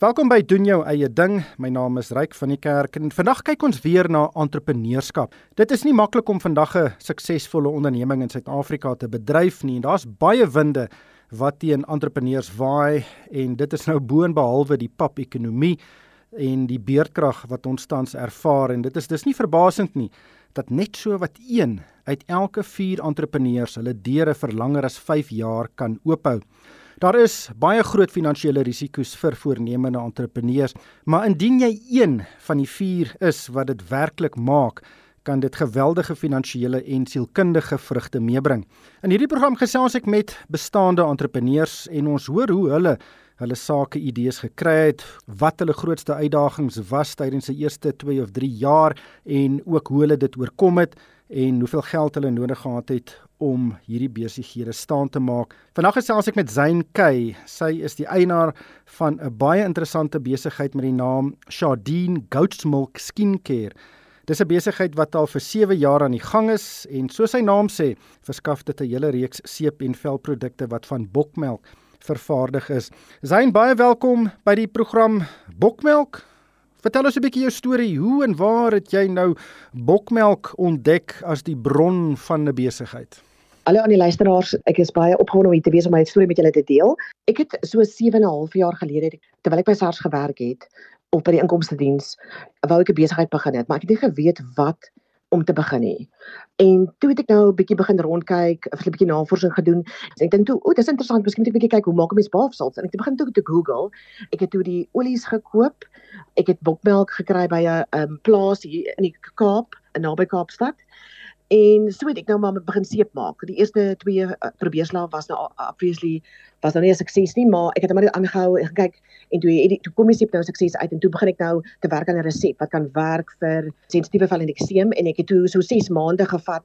Welkom by doen jou eie ding. My naam is Ryk van die Kerk en vandag kyk ons weer na entrepreneurskap. Dit is nie maklik om vandag 'n suksesvolle onderneming in Suid-Afrika te bedryf nie en daar's baie winde wat teen entrepreneurs waai en dit is nou boonbehalwe die pap-ekonomie en die beerdkrag wat ons tans ervaar en dit is dis nie verbasend nie dat net so wat 1 uit elke 4 entrepreneurs hulle deure vir langer as 5 jaar kan oophou. Daar is baie groot finansiële risiko's vir voornemende entrepreneurs, maar indien jy een van die 4 is wat dit werklik maak, kan dit geweldige finansiële en sielkundige vrugte meebring. In hierdie program gesels ek met bestaande entrepreneurs en ons hoor hoe hulle hulle sake idees gekry het, wat hulle grootste uitdagings was tydens se eerste 2 of 3 jaar en ook hoe hulle dit oorkom het en hoeveel geld hulle nodig gehad het om hierdie besighede staan te maak. Vandag gesels ek met Zain Kay. Sy is die eienaar van 'n baie interessante besigheid met die naam Shadeen Goat's Milk Skincare. Dis 'n besigheid wat al vir 7 jaar aan die gang is en soos sy naam sê, verskaf dit 'n hele reeks seep en velprodukte wat van bokmelk vervaardig is. Zain, baie welkom by die program Bokmelk. Vertel ons 'n bietjie jou storie. Hoe en waar het jy nou bokmelk ontdek as die bron van 'n besigheid? Hallo aan die luisteraars. Ek is baie opgewonde om hier te wees om my storie met julle te deel. Ek het so 7 en 'n half jaar gelede terwyl ek by SARS gewerk het op by die inkomste diens, wou ek 'n besigheid begin het, maar ek het nie geweet wat om te begin nie. En toe het ek nou 'n bietjie begin rondkyk, 'n bietjie navorsing gedoen. En ek dink toe, o, dis interessant, miskien moet ek bietjie kyk hoe maak 'n mens balfsals? En ek het begin toe te Google. Ek het toe die olies gekoop. Ek het bokmelk gekry by 'n um, plaas hier in die Kaap, naby Kaapstad. En so het ek nou maar begin seep maak. Die eerste twee uh, probeerslae was nou obviously was nou nie 'n sukses nie, maar ek het hom net aangehou en gekyk en toe het toe kom die seep nou sukses uit en toe begin ek nou te werk aan 'n resep wat kan werk vir sensitiewe vel en ekseem en ek het toe so 6 maande gevat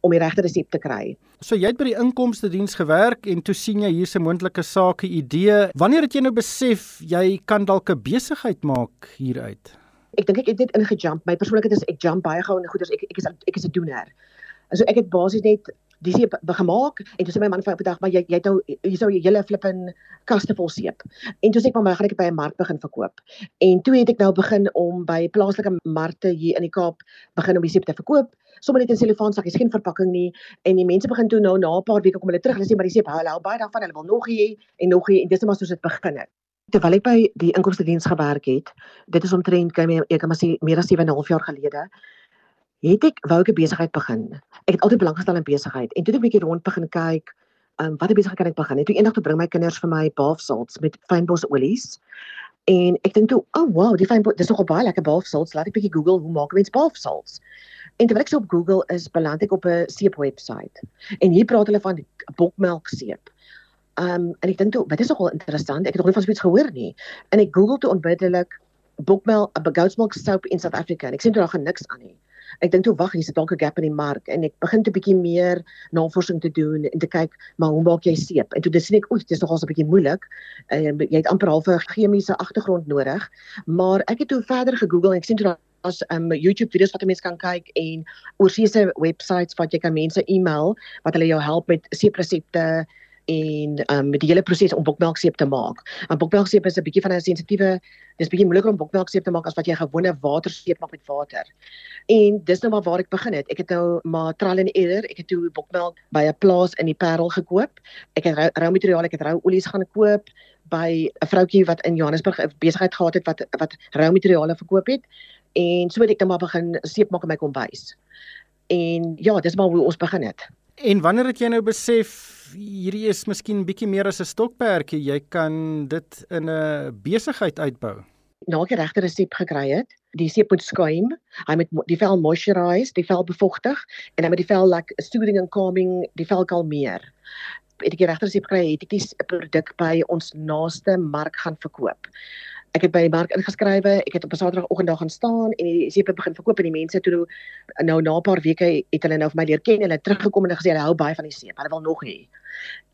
om die regte resep te kry. So jy het by die inkomste diens gewerk en toe sien jy hier's 'n moontlike sake idee. Wanneer het jy nou besef jy kan dalk 'n besigheid maak hieruit? Ek dink ek het net ingejump. My persoonlikheid is ek jump baie gou in goeders. Ek ek is ek is 'n doener. So ek het basies net dis hier gemaak en toe sê my man vir op 'n dag maar jy jy nou jy sou jy hele flippin kaste vol seep. En toe sê ek maar my gaan ek by 'n mark begin verkoop. En toe het ek nou begin om by plaaslike markte hier in die Kaap begin om die seep te verkoop. Sommige net in selofaansakkies, geen verpakking nie. En die mense begin toe nou na 'n paar weke kom hulle terug. Hulle sê maar die seep hou hulle baie daarvan. Hulle wil nog hê en nog hê en dis net maar soos dit begin het terwyl ek by die inkomste diens gewerk het, dit is omtrent kan ek kan maar sê meer as 7 en 'n half jaar gelede, het ek wou ek 'n besigheid begin. Ek het altyd belang gestel in besigheid en toe het ek 'n bietjie rond begin kyk, um, wat 'n besigheid kan ek begin? En toe eendag toe bring my kinders vir my bath salts met fynbos olies. En ek dink toe, "Oh wow, die fynbos, dis nogal baie lekker bath salts. Laat ek bietjie Google hoe maak mens bath salts." En terwyl ek so op Google is, beland ek op 'n seep webwerf. En hier praat hulle van bokmelk seep. Um en ek dink toe, wat is nogal interessant, ek het nog nie van so iets gehoor nie. En ek Google toe onmiddellik bokmel, goat's milk soap in South Africa en ek sien toe daar gaan niks aan nie. Ek dink toe wag, hier's dalk 'n gap in die mark en ek begin 'n bietjie meer navorsing te doen en te kyk, maar hoe maak jy seep? En toe dis sien ek, oef, dis nogal so 'n bietjie moeilik. En jy het amper half 'n chemiese agtergrond nodig. Maar ek het toe verder gegoogel en ek sien toe daar as um YouTube video's wat mense kan kyk en oorsese websites wat jy kan mense e-mail wat hulle jou help met seepresepte en um, met die hele proses om bokmelkseep te maak. Want bokmelkseep is 'n bietjie van 'n sensitiewe dis bietjie moeiliker om bokmelkseep te maak as wat jy gewone waterseep maak met water. En dis nou maar waar ek begin het. Ek het nou maar trial and error. Ek het toe bokmelk by 'n plaas in die Parel gekoop. Ek het rou, materiaal, ek het rou olies gaan koop by 'n vroutjie wat in Johannesburg 'n besigheid gehad het wat wat rou materiale verkoop het. En so het ek dan maar begin seep maak in my kombuis. En ja, dis maar hoe ons begin het. En wanneer het jy nou besef hierdie is miskien bietjie meer as 'n stokperdjie. Jy kan dit in 'n besigheid uitbou. Nou ek regte resep gekry het. Die seep moet skuim. Hy moet die vel moisturize, die vel bevochtig en dan met die vel like soothing and calming, die vel kalmeer. Het ek die regte resep gekry, het ek die produk by ons naaste mark gaan verkoop ek het by die mark ingeskrywe, ek het op 'n Saterdagoggend daar gaan staan en die seep begin verkoop en die mense toe nou na 'n paar weke het hulle nou vir my leer ken en hulle teruggekom en gesê hulle hou baie van die seep. Hulle wil nog hê.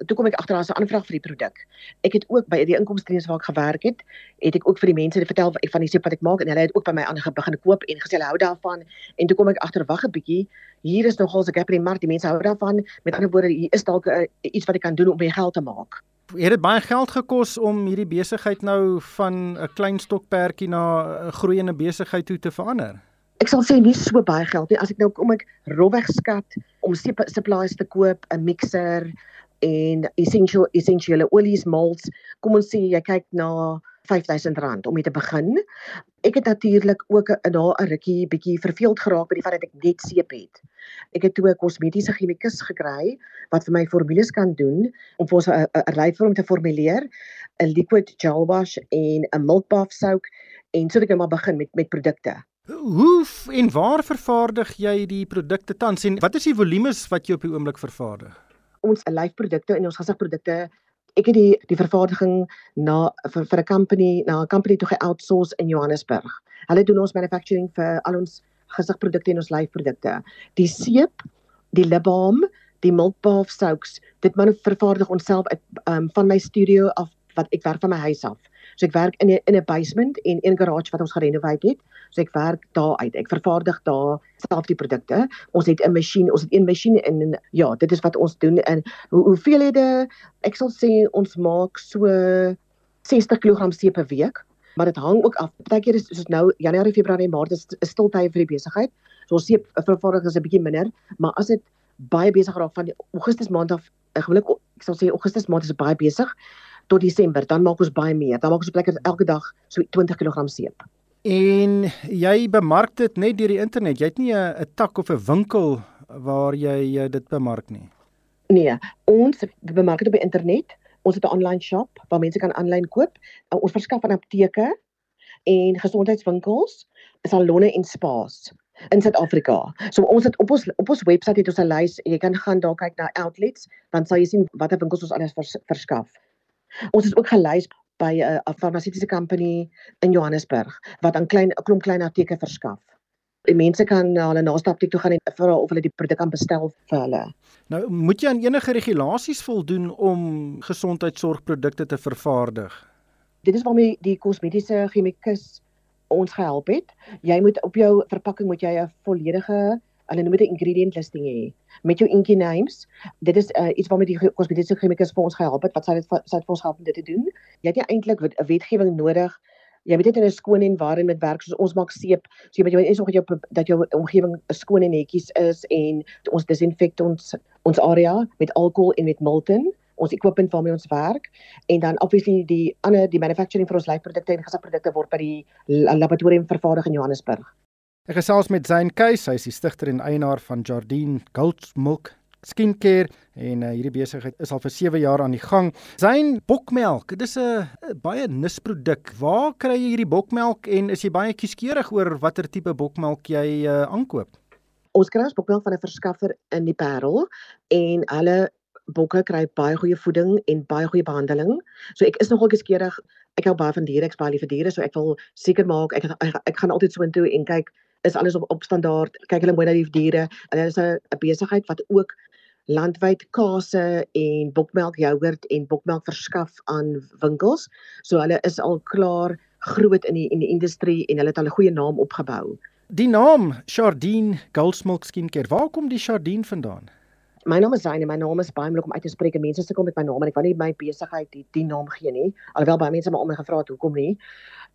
Toe kom ek agter daar's 'n aanvraag vir die produk. Ek het ook by die inkomstediens waar ek gewerk het, het ek ook vir die mense vertel van die seep wat ek maak en hulle het ook by my aangebegin koop en gesê hulle hou daarvan en toe kom ek agter wag 'n bietjie. Hier is nogal 'n gap in die mark. Die mense hou daarvan. Met ander woorde, hier is dalk iets wat ek kan doen om my geld te maak. Het dit baie geld gekos om hierdie besigheid nou van 'n klein stokperdjie na 'n groeiende besigheid toe te verander? Ek sal sê nie so baie geld nie. As ek nou kom ek rowweg skat om supplies te koop, 'n mixer en essential essensiële olies, malts, kom ons sê jy kyk na R5000 om mee te begin. Ek het natuurlik ook na 'n rukkie bietjie verveeld geraak by die feit dat ek net seep het. Ek het toe 'n kosmetiese chemikus gekry wat vir my formules kan doen om vir ons 'n ryfvorm te formuleer, 'n liquid gel wash en 'n milk bath soak en so het ek nou maar begin met met produkte. Hoe en waar vervaardig jy die produkte tans en wat is die volumes wat jy op die oomblik vervaardig? Ons lyfprodukte en ons gesigprodukte ek het die die vervaardiging na vir, vir 'n company na 'n company toe ge-outsource in Johannesburg. Hulle doen ons manufacturing vir al ons gesigprodukte en ons lyfprodukte. Die seep, die lip balm, die milk bath soaks, dit man vervaardig ons self uit um, van my studio af wat ek werk van my huis af. So ek werk in 'n in 'n basement en een garage wat ons gerenoveer het. So ek werk daar uit. Ek vervaardig daar self die produkte. Ons het 'n masjien, ons het een masjien in en ja, dit is wat ons doen in hoe hoeveel het ek sal sê ons maak so 60 kg seep per week. Maar dit hang ook af. Partykeer is soos nou Januarie, Februarie, Maart is 'n stiltye vir die besigheid. So ons seep vervaardig is 'n bietjie minder, maar as dit baie besig raak van Augustus maand af, gewoonlik ek sal sê Augustus maand is baie besig tot Desember, dan maak ons baie meer. Dan maak ons plekke elke dag so 20 kg seep. En jy bemark dit net deur die internet. Jy het nie 'n tak of 'n winkel waar jy dit bemark nie. Nee, ons bemark dit op die internet. Ons het 'n online shop waar mense kan aanlyn koop. Ons verskaf aan apteke en gesondheidswinkels, salonne en spas in Suid-Afrika. So ons het op ons op ons webwerf het ons 'n lys. Jy kan gaan daar kyk na outlets, dan sal jy sien watter winkels ons alles vers, verskaf. Ons is ook gelys by 'n uh, farmaseutiese company in Johannesburg wat aan klein 'n klomp klein apteke verskaf. Die mense kan na hulle naaste apteek toe gaan en vra of hulle die produk kan bestel vir hulle. Nou, moet jy aan enige regulasies voldoen om gesondheidsorgprodukte te vervaardig? Dit is waarmee die kosmetiese chemikus ons gehelp het. Jy moet op jou verpakking moet jy 'n volledige hulle noem dit 'n ingredient listing hê met jou inky names. Dit is uh, iets waarmee die kosmetiese chemikus vir ons gehelp het wat sy dit het vir ons help om dit te doen. Jy het nie eintlik 'n wetgewing nodig. Jy moet dit in 'n skoon environment met werk soos ons maak seep. So jy moet jy is ook jou dat jou omgewing skoon en netjies is en ons disinfek ons ons area met alkohol en met Milton ons equipment waarmee ons werk en dan obviously die ander die manufacturing vir ons lyfprodukte en gesaprodukte word by die laboratorium vervaardig in Johannesburg. Ek gesels met Zain Keys, hy is die stigter en eienaar van Jardine Gold Milk Skincare en uh, hierdie besigheid is al vir 7 jaar aan die gang. Zain bokmelk, dit is 'n baie nisproduk. Waar kry jy hierdie bokmelk en is jy baie kieskeurig oor watter tipe bokmelk jy uh, aankoop? Ons kry ons bokmelk van 'n verskaffer in die Parel en hulle bokke kry baie goeie voeding en baie goeie behandeling. So ek is nogal kieskeurig. Ek hou baie van diere, ek spaar lief vir diere, so ek wil seker maak ek ek, ek gaan altyd so intoe en kyk is alles op op standaard. Kyk hulle mooi na die diere. Hulle is 'n besigheid wat ook landwyd kase en bokmelk, jogurt en bokmelk verskaf aan winkels. So hulle is al klaar groot in die in die industrie en hulle het al 'n goeie naam opgebou. Die naam Chardin Goldsmilk Skincare, waar kom die Chardin vandaan? My naam is Zaine, my naam is baie moeilik om uit te spreek. Mense sê kom met my naam en ek wou nie my besigheid die, die naam gee nie. Alhoewel baie mense my om my gevra het hoekom nie.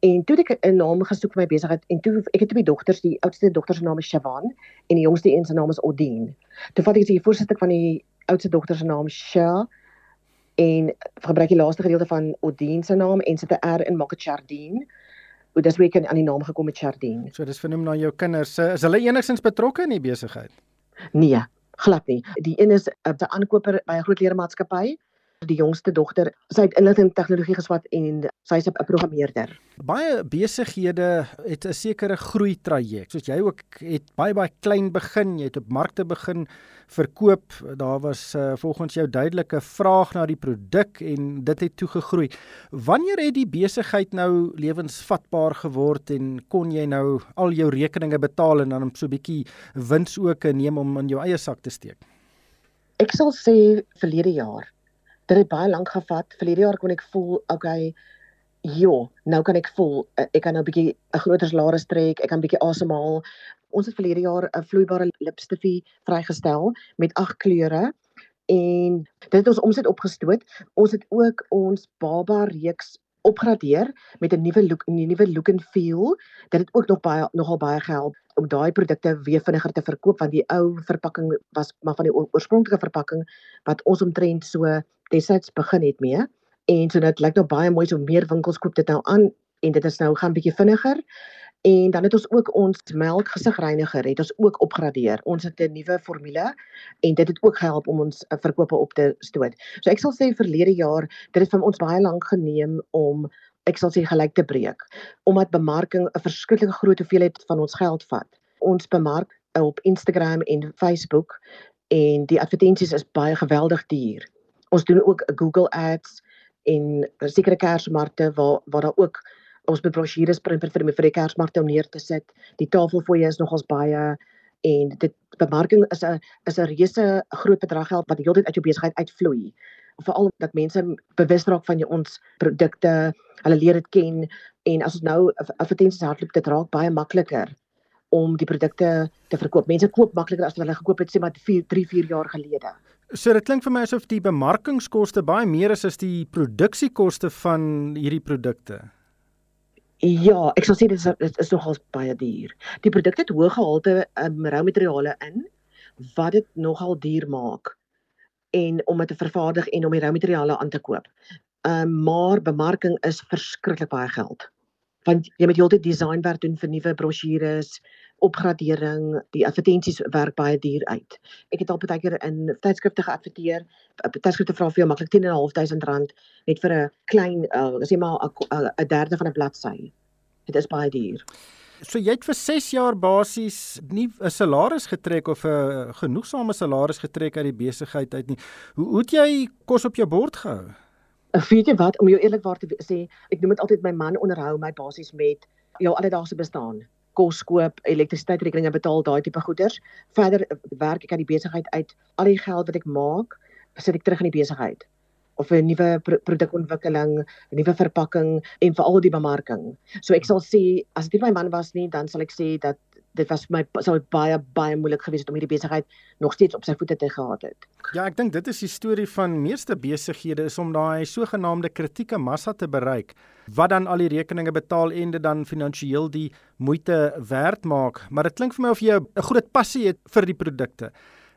En toe ek 'n naam gesoek vir my besigheid en toe ek het twee dogters, die oudste dogter se naam is Shavan en die jongste een se naam is Odin. Toe vat ek die voorsitter van die oudste dogter se naam Sha en gebruik die laaste gedeelte van Odin se naam en sit 'n R in maak dit Chardin. Hoe dis hoe ek aan die naam gekom het Chardin. So dis vernoem na jou kinders. Is hulle enigstens betrokke in die besigheid? Nee, glad nie. Die een is 'n aankoper by 'n groot leermaatskappy die jongste dogter. Sy het inligting tegnologie geswat en sy's 'n programmeerder. Baie besighede het 'n sekere groei traject. Soos jy ook het baie baie klein begin, jy het op markte begin verkoop. Daar was uh, volgens jou duidelike vraag na die produk en dit het toe gegroei. Wanneer het die besigheid nou lewensvatbaar geword en kon jy nou al jou rekeninge betaal en dan so 'n bietjie wins ook neem om in jou eie sak te steek? Ek sal sê verlede jaar dit het baie lank gevat. Verlede jaar kon ek voel, okay, ja, nou kan ek voel eh, ek kan nou 'n bietjie 'n groter salaris trek, ek kan bietjie asemhaal. Ons het verlede jaar 'n vloeibare lipstifie vrygestel met agt kleure en dit het ons omset opgestoot. Ons het ook ons baba reeks opgradeer met 'n nuwe look, 'n nuwe look and feel. Dit het ook nog baie nogal baie gehelp om daai produkte weer vinniger te verkoop want die ou verpakking was maar van die oorspronklike verpakking wat ons omtrent so destyds begin het mee. En so dit lyk nou baie mooi so meer winkels koop dit nou aan en dit is nou gaan bietjie vinniger. En dan het ons ook ons melkgesigreiniger het ons ook opgradeer. Ons het 'n nuwe formule en dit het ook gehelp om ons eh, verkope op te stoot. So ek sal sê verlede jaar, dit het vir ons baie lank geneem om ek sal sê gelyk te breek omdat bemarking 'n verskriklike groot hoeveelheid van ons geld vat. Ons bemark op Instagram en Facebook en die advertensies is baie geweldig duur. Ons doen ook Google Ads en sekere kersmarkte waar waar daar ook ons met brosjures print vir vir die kersmarkte om neer te sit. Die tafelfooie is nogals baie en dit bemarking is 'n is 'n reuse groot bedrag geld wat heeltyd uit jou besigheid uitvloei. Veral dat mense bewus raak van jou ons produkte, hulle leer dit ken en as ons nou advertensies hardloop dit raak baie makliker om die produkte te verkoop. Mense koop makliker as wat hulle gekoop het sê maar 4 3 4 jaar gelede. So dit klink vir my asof die bemarkingskoste baie meer is as die produksiekoste van hierdie produkte. Ja, ek sal sê dit is dit is nogals baie duur. Die produk het hoë gehalte um, rou materiale in wat dit nogal duur maak en om dit te vervaardig en om die rou materiale aan te koop. Ehm um, maar bemarking is verskriklik baie geld. Want jy moet heeltyd designwerk doen vir nuwe brosjures, opgradering, die advertensies werk baie duur uit. Ek het al baie keer in tydskrifte geadverteer. Tydskrifte vra vir jou maklik 10.500 rand net vir 'n klein uh, sê maar 'n derde van 'n bladsy. Dit is baie duur. So jy het vir 6 jaar basies nie 'n salaris getrek of 'n genoegsame salaris getrek uit die besigheid uit nie. Hoe hoe het jy kos op jou bord gehou? Weet jy wat, om jou eerlikwaar te sê, ek noem dit altyd my man onderhou my basies met jou alledaagse bestaan kos koop, elektrisiteitsrekeninge betaal, daai tipe goeders. Verder werk ek aan die besigheid uit. Al die geld wat ek maak, sit ek terug in die besigheid of 'n nuwe pro produkontwikkeling, 'n nuwe verpakking en veral die bemarking. So ek sal sê as dit nie my man was nie, dan sal ek sê dat dit was vir my sou baie baie moeilik gewees het om hierdie besigheid nog steeds op sy voete te gehad het. Ja, ek dink dit is die storie van meeste besighede is om daai sogenaamde kritieke massa te bereik wat dan al die rekeninge betaal en dit dan finansiëel die moeite werd maak, maar dit klink vir my of jy 'n groot passie het vir die produkte.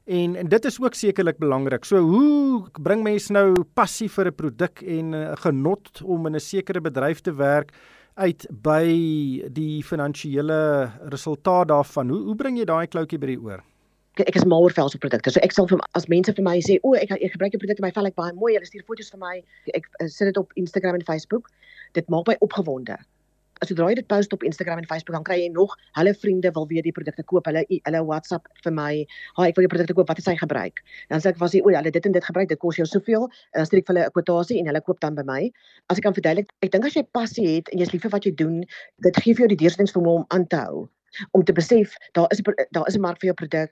En en dit is ook sekerlik belangrik. So hoe bring mense nou passie vir 'n produk en 'n genot om in 'n sekere bedryf te werk? Uit by die finansiële resultaat daarvan. Hoe hoe bring jy daai kloutjie by die oor? Ek is mal oor velse produkte. So ek sal vir as mense vir my sê, "O, ek ek gebruik jou produkte, my vel ek baie mooi. Hulle stuur foto's vir my. Ek, ek sit dit op Instagram en Facebook. Dit maak my opgewonde sodra jy dit post op Instagram en Facebook dan kry jy nog hulle vriende wil weer die produkte koop. Hulle hulle WhatsApp vir my, "Ha, ek wil die produkte koop. Wat is hy gebruik?" Dan sê ek was hy, "O, hulle dit en dit gebruik. Dit kos jou soveel." Dan stuur ek vir hulle 'n kwotasie en hulle koop dan by my. As ek kan verduidelik, ek dink as jy passie het en jy's lief vir wat jy doen, dit gee vir jou die deursettingsvermoë om aan te hou. Om te besef daar is daar is 'n mark vir jou produk.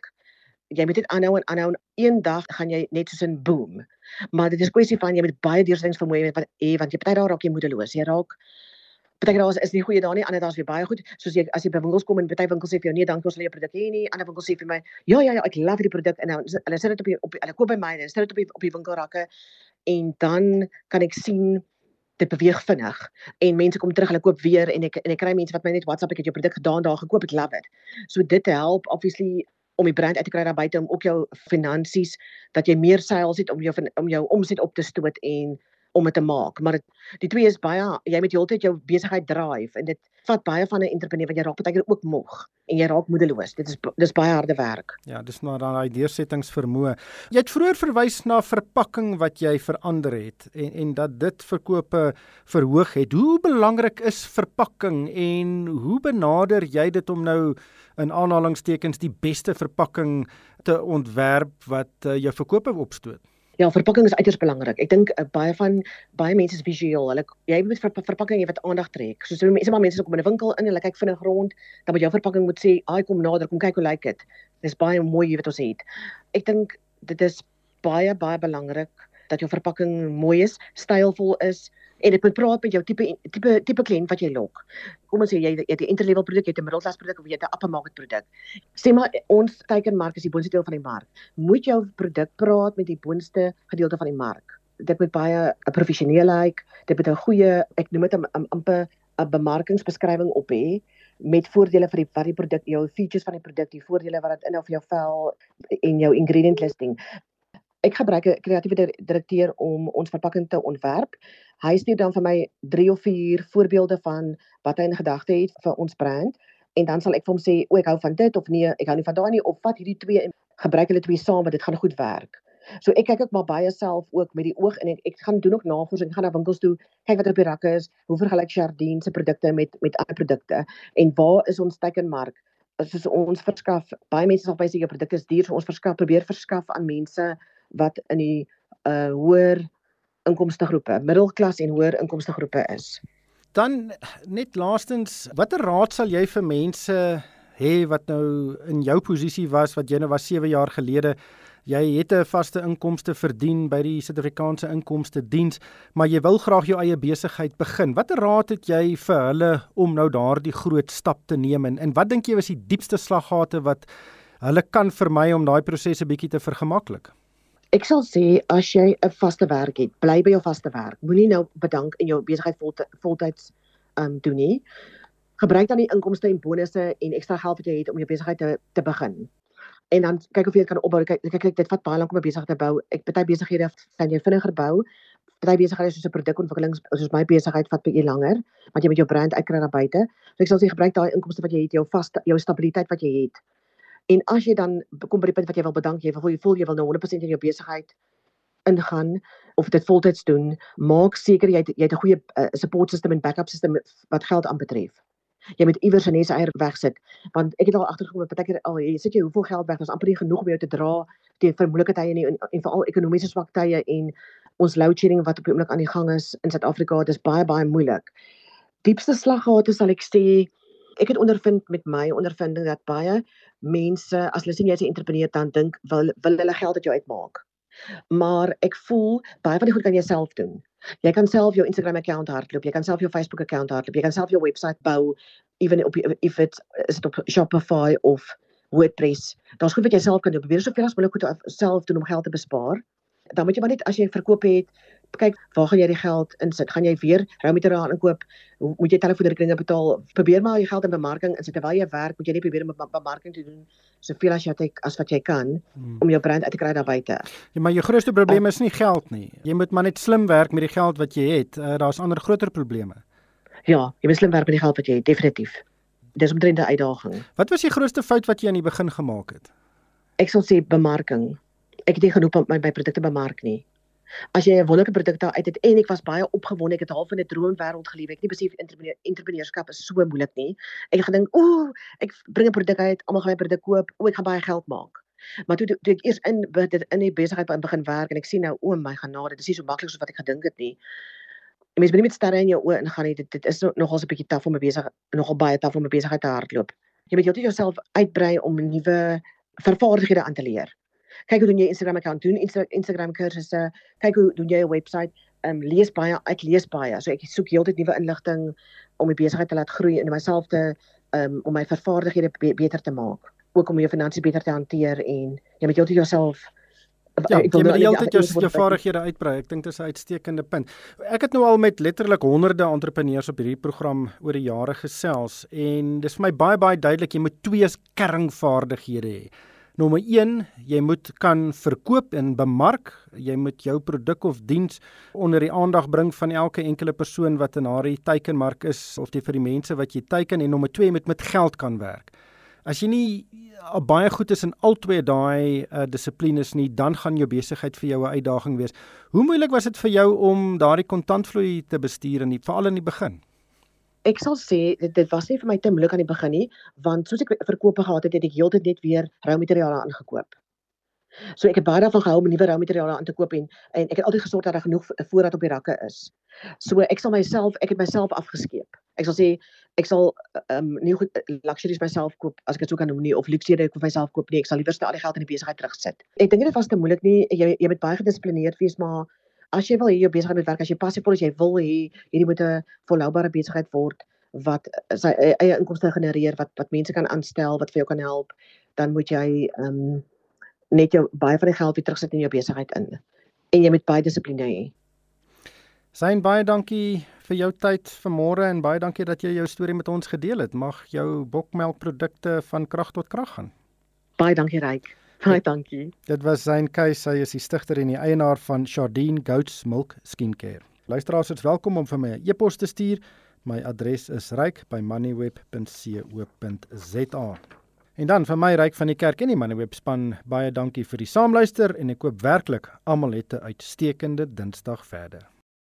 Jy moet dit aanhou en aanhou en eendag gaan jy net soos 'n boom. Maar dit is kwessie van jy moet baie deursettingsvermoë hê want, want jy party daar raak jy moedeloos. Jy raak Partyke daar is is nie goeie daar nie, ander daar's weer baie goed. Soos jy as jy by winkels kom en party winkels sê vir jou nee, dankie ons wil jou produk hê nie. Ander winkels sê vir my, ja ja ja, ek love die produk en nou hulle sit dit op die op hulle koop by my en sit dit op die op die winkelrakke en dan kan ek sien dit beweeg vinnig en mense kom terug hulle koop weer en ek en ek kry mense wat my net WhatsApp ek het jou produk gedaan daar gekoop ek love it. So dit help obviously om die brand uit te kry daar buite om ook jou finansies dat jy meer sales het om jou om jou omset op te stoot en om dit te maak. Maar dit die twee is baie jy moet heeltyd jou besigheid drive en dit vat baie van 'n entrepreneur want jy raak baie keer ook moeg en jy raak moedeloos. Dit is dis baie harde werk. Ja, dis nou daai deursettingsvermoë. Jy het vroeër verwys na verpakking wat jy verander het en en dat dit verkope verhoog het. Hoe belangrik is verpakking en hoe benader jy dit om nou in aanhalingstekens die beste verpakking te ontwerp wat uh, jou verkope opstoot? Ja, verpakking is uiters belangrik. Ek dink uh, baie van baie mense is visueel. Hulle jy moet vir verpakking jy wat aandag trek. Soos so, mense maar mense kom in 'n winkel in en hulle kyk vinnig rond, dan moet jou verpakking moet sê, "Ai, kom nader, kom kyk hoe lyk dit." Dis baie mooi wat ons het. Ek dink dit is baie baie belangrik dat jou verpakking mooi is, stylvol is, en dit moet praat met jou tipe tipe tipe kliënt wat jy lok. Kom ons sê jy het 'n entry level produk, jy het 'n middelklas produk of jy het 'n upper market produk. Sê maar ons teikenmark is die boonste deel van die mark. Moet jou produk praat met die boonste gedeelte van die mark. Dit moet baie 'n professionele lyk, dit moet 'n goeie, ek noem dit 'n amper 'n bemarkingsbeskrywing op hê met voordele vir die wat die produk jou features van die produk, die voordele wat dit inhou vir jou vel en jou ingredient listing ek gebruik 'n kreatiewe direkteur om ons verpakking te ontwerp. Hy stuur dan vir my 3 of 4 voorbeelde van wat hy in gedagte het vir ons brand en dan sal ek vir hom sê, "O, ek hou van dit of nee, ek hou nie van daai nie of vat hierdie twee en gebruik hulle twee saam want dit gaan goed werk." So ek kyk ook maar baie self ook met die oog en ek, ek gaan doen ook navorsing, gaan na winkels toe, kyk wat op die rakke is, hoe vergelyk Jardine se produkte met met ander produkte en waar is ons teikenmark? Soos ons verskaf, baie mense sal baie sê jou produk is duur, so ons verskaf probeer verskaf aan mense wat in die uh hoër inkomste groepe, middelklas en hoër inkomste groepe is. Dan net laastens, watter raad sal jy vir mense hê wat nou in jou posisie was wat jy nou was 7 jaar gelede? Jy het 'n vaste inkomste verdien by die Suid-Afrikaanse Inkomste Diens, maar jy wil graag jou eie besigheid begin. Watter raad het jy vir hulle om nou daardie groot stap te neem en, en wat dink jy was die diepste slaggate wat hulle kan vermy om daai proses 'n bietjie te vergemaklik? Ek sal sê as jy 'n vaste werk het, bly by jou vaste werk. Moenie nou bedank in jou besigheid voltyds um doen nie. Gebruik dan die inkomste en bonusse en ekstra geld wat jy het om jou besigheid te te begin. En dan kyk of jy dit kan opbou. Kyk kyk, kyk dit vat baie lank om 'n besigheid te bou. Ek party besighede kan jy vinniger bou. Party besighede soos 'n produkontwikkeling soos my besigheid vat baie langer, want jy moet jou brand uitkry na buite. So ek sal sê gebruik daai inkomste wat jy het, jou vaste jou stabiliteit wat jy het En as jy dan kom by die punt wat jy wil bedank, jy wil jy voel jy wil nou 100% in jou besigheid ingaan of dit voltyds doen, maak seker jy het, jy het 'n goeie uh, support system en backup system wat geld aanbetref. Jy moet iewers 'n nese eier wegsit want ek het al agtergekom dat partykeer al jy sit jy hoeveel geld weg, dis amper nie genoeg om jou te dra teen vermoedelike tye nie en, en veral ekonomiese swak tye en ons load shedding wat op die oomblik aan die gang is in Suid-Afrika, dis baie baie moeilik. Diepste slaggate sal ek sê ek het ondervind met my ondervinding dat baie mense as hulle sien jy's 'n entrepreneur dan dink wil wil hulle geld uit jou uitmaak. Maar ek voel baie van die goed kan jy self doen. Jy kan self jou Instagram account hardloop, jy kan self jou Facebook account hardloop, jy kan self jou webwerf bou ewen op if it is op Shopify of WordPress. Daar's goed wat jy self kan doen. Probeer soveel as moontlik goed self doen om geld te bespaar. Dan moet jy maar net as jy verkoop het, kyk waar gaan jy die geld insit? Gaan jy weer rou materiaal inkoop? Moet jy telefoonrekeninge betaal? Probeer maar jou geld in bemarking insit terwyl jy werk, moet jy net probeer om bemarking te doen soveel as jy het as wat jy kan hmm. om jou brand uit te kry daar buite. Ja, maar jou grootste probleem is nie geld nie. Jy moet maar net slim werk met die geld wat jy het. Uh, Daar's ander groter probleme. Ja, jy moet slim werk met die geld wat jy het, definitief. Dis omtrent 'n uitdaging. Wat was die grootste fout wat jy aan die begin gemaak het? Ek sal sê bemarking. Ek het nie genoeg op my, my produkte bemark nie as jy 'n wonderlike produk daar uit het en ek was baie opgewonde ek het half in 'n droomwêreld geleef ek het nie besef entrepreneurskap is so moeilik nie ek het gedink ooh ek bring 'n produk uit almal gaan my produk koop o ek gaan baie geld maak. Maar toe toe ek eers in dit in die besigheid begin werk en ek sien nou o my genade dit is nie so maklik soos wat ek gedink het nie. En mens moet nie met sterre in jou oë ingaan nie dit dit is nogals 'n bietjie taaf om 'n besig nogal baie taaf om 'n besigheid te hardloop. Jy moet jouself uitbrei om nuwe vervaardighede aan te leer kyk hoe doen jy Instagram account doen Insta Instagram kursusse kyk hoe doen jy 'n webwerf um, lees baie ek lees baie so ek soek heeltyd nuwe inligting om die besigheid te laat groei en myself te um, om my vervaardighede be beter te maak ook om jou finansies beter te hanteer en jy moet heeltyd jouself Ja, jy moet heeltyd jou jou vaardighede uitbrei. Ek dink dit is 'n uitstekende punt. Ek het nou al met letterlik honderde entrepreneurs op hierdie program oor die jare gesels en dis vir my baie baie duidelik jy moet twee kernvaardighede hê. Nommer 1, jy moet kan verkoop en bemark. Jy moet jou produk of diens onder die aandag bring van elke enkele persoon wat in haar teikenmark is of die vir die mense wat jy teiken en nommer 2, jy moet met geld kan werk. As jy nie uh, baie goed is in al twee daai uh, dissiplines nie, dan gaan jou besigheid vir jou 'n uitdaging wees. Hoe moeilik was dit vir jou om daardie kontantvloei te bestuur in die veral in die begin? Ek sal sê dit, dit was nie vir my te moeilik aan die begin nie want soos ek verkope gehad het het ek heeltyd net weer rou materiale aangekoop. So ek het baie daarvan gehou om nuwe rou materiale aan te koop en en ek het altyd gesorg dat daar genoeg voorraad op die rakke is. So ek sal myself ek het myself afgeskeep. Ek sal sê ek sal ehm um, goed luxuries myself koop as ek dit sou kan noem nie of luxe ek vir myself koop nie. Ek sal liewer al die geld in die besigheid terugsit. Ek dink dit was te moeilik nie. Jy jy moet baie gedissiplineerd wees maar as jy wil hê jou besigheid moet werk, as jy passievol is, jy wil hê hierdie moet 'n volhoubare besigheid word wat sy eie inkomste genereer, wat wat mense kan aanstel, wat vir jou kan help, dan moet jy ehm um, net jou baie van die geld weer terugsit in jou besigheid in. En jy moet baie dissipline hê. Syn baie dankie vir jou tyd vanmôre en baie dankie dat jy jou storie met ons gedeel het. Mag jou bokmelkprodukte van krag tot krag gaan. Baie dankie Ryk. Baie dankie. Dit was Syn Keys, hy is die stigter en die eienaar van Shardine Goats Milk Skincare. Luisteraars, is welkom om vir my 'n e e-pos te stuur. My adres is ryk@moneyweb.co.za. En dan vir my ryk van die kerk en die Moneyweb span, baie dankie vir die saamluister en ek koop werklik almal het 'n uitstekende Dinsdag verder.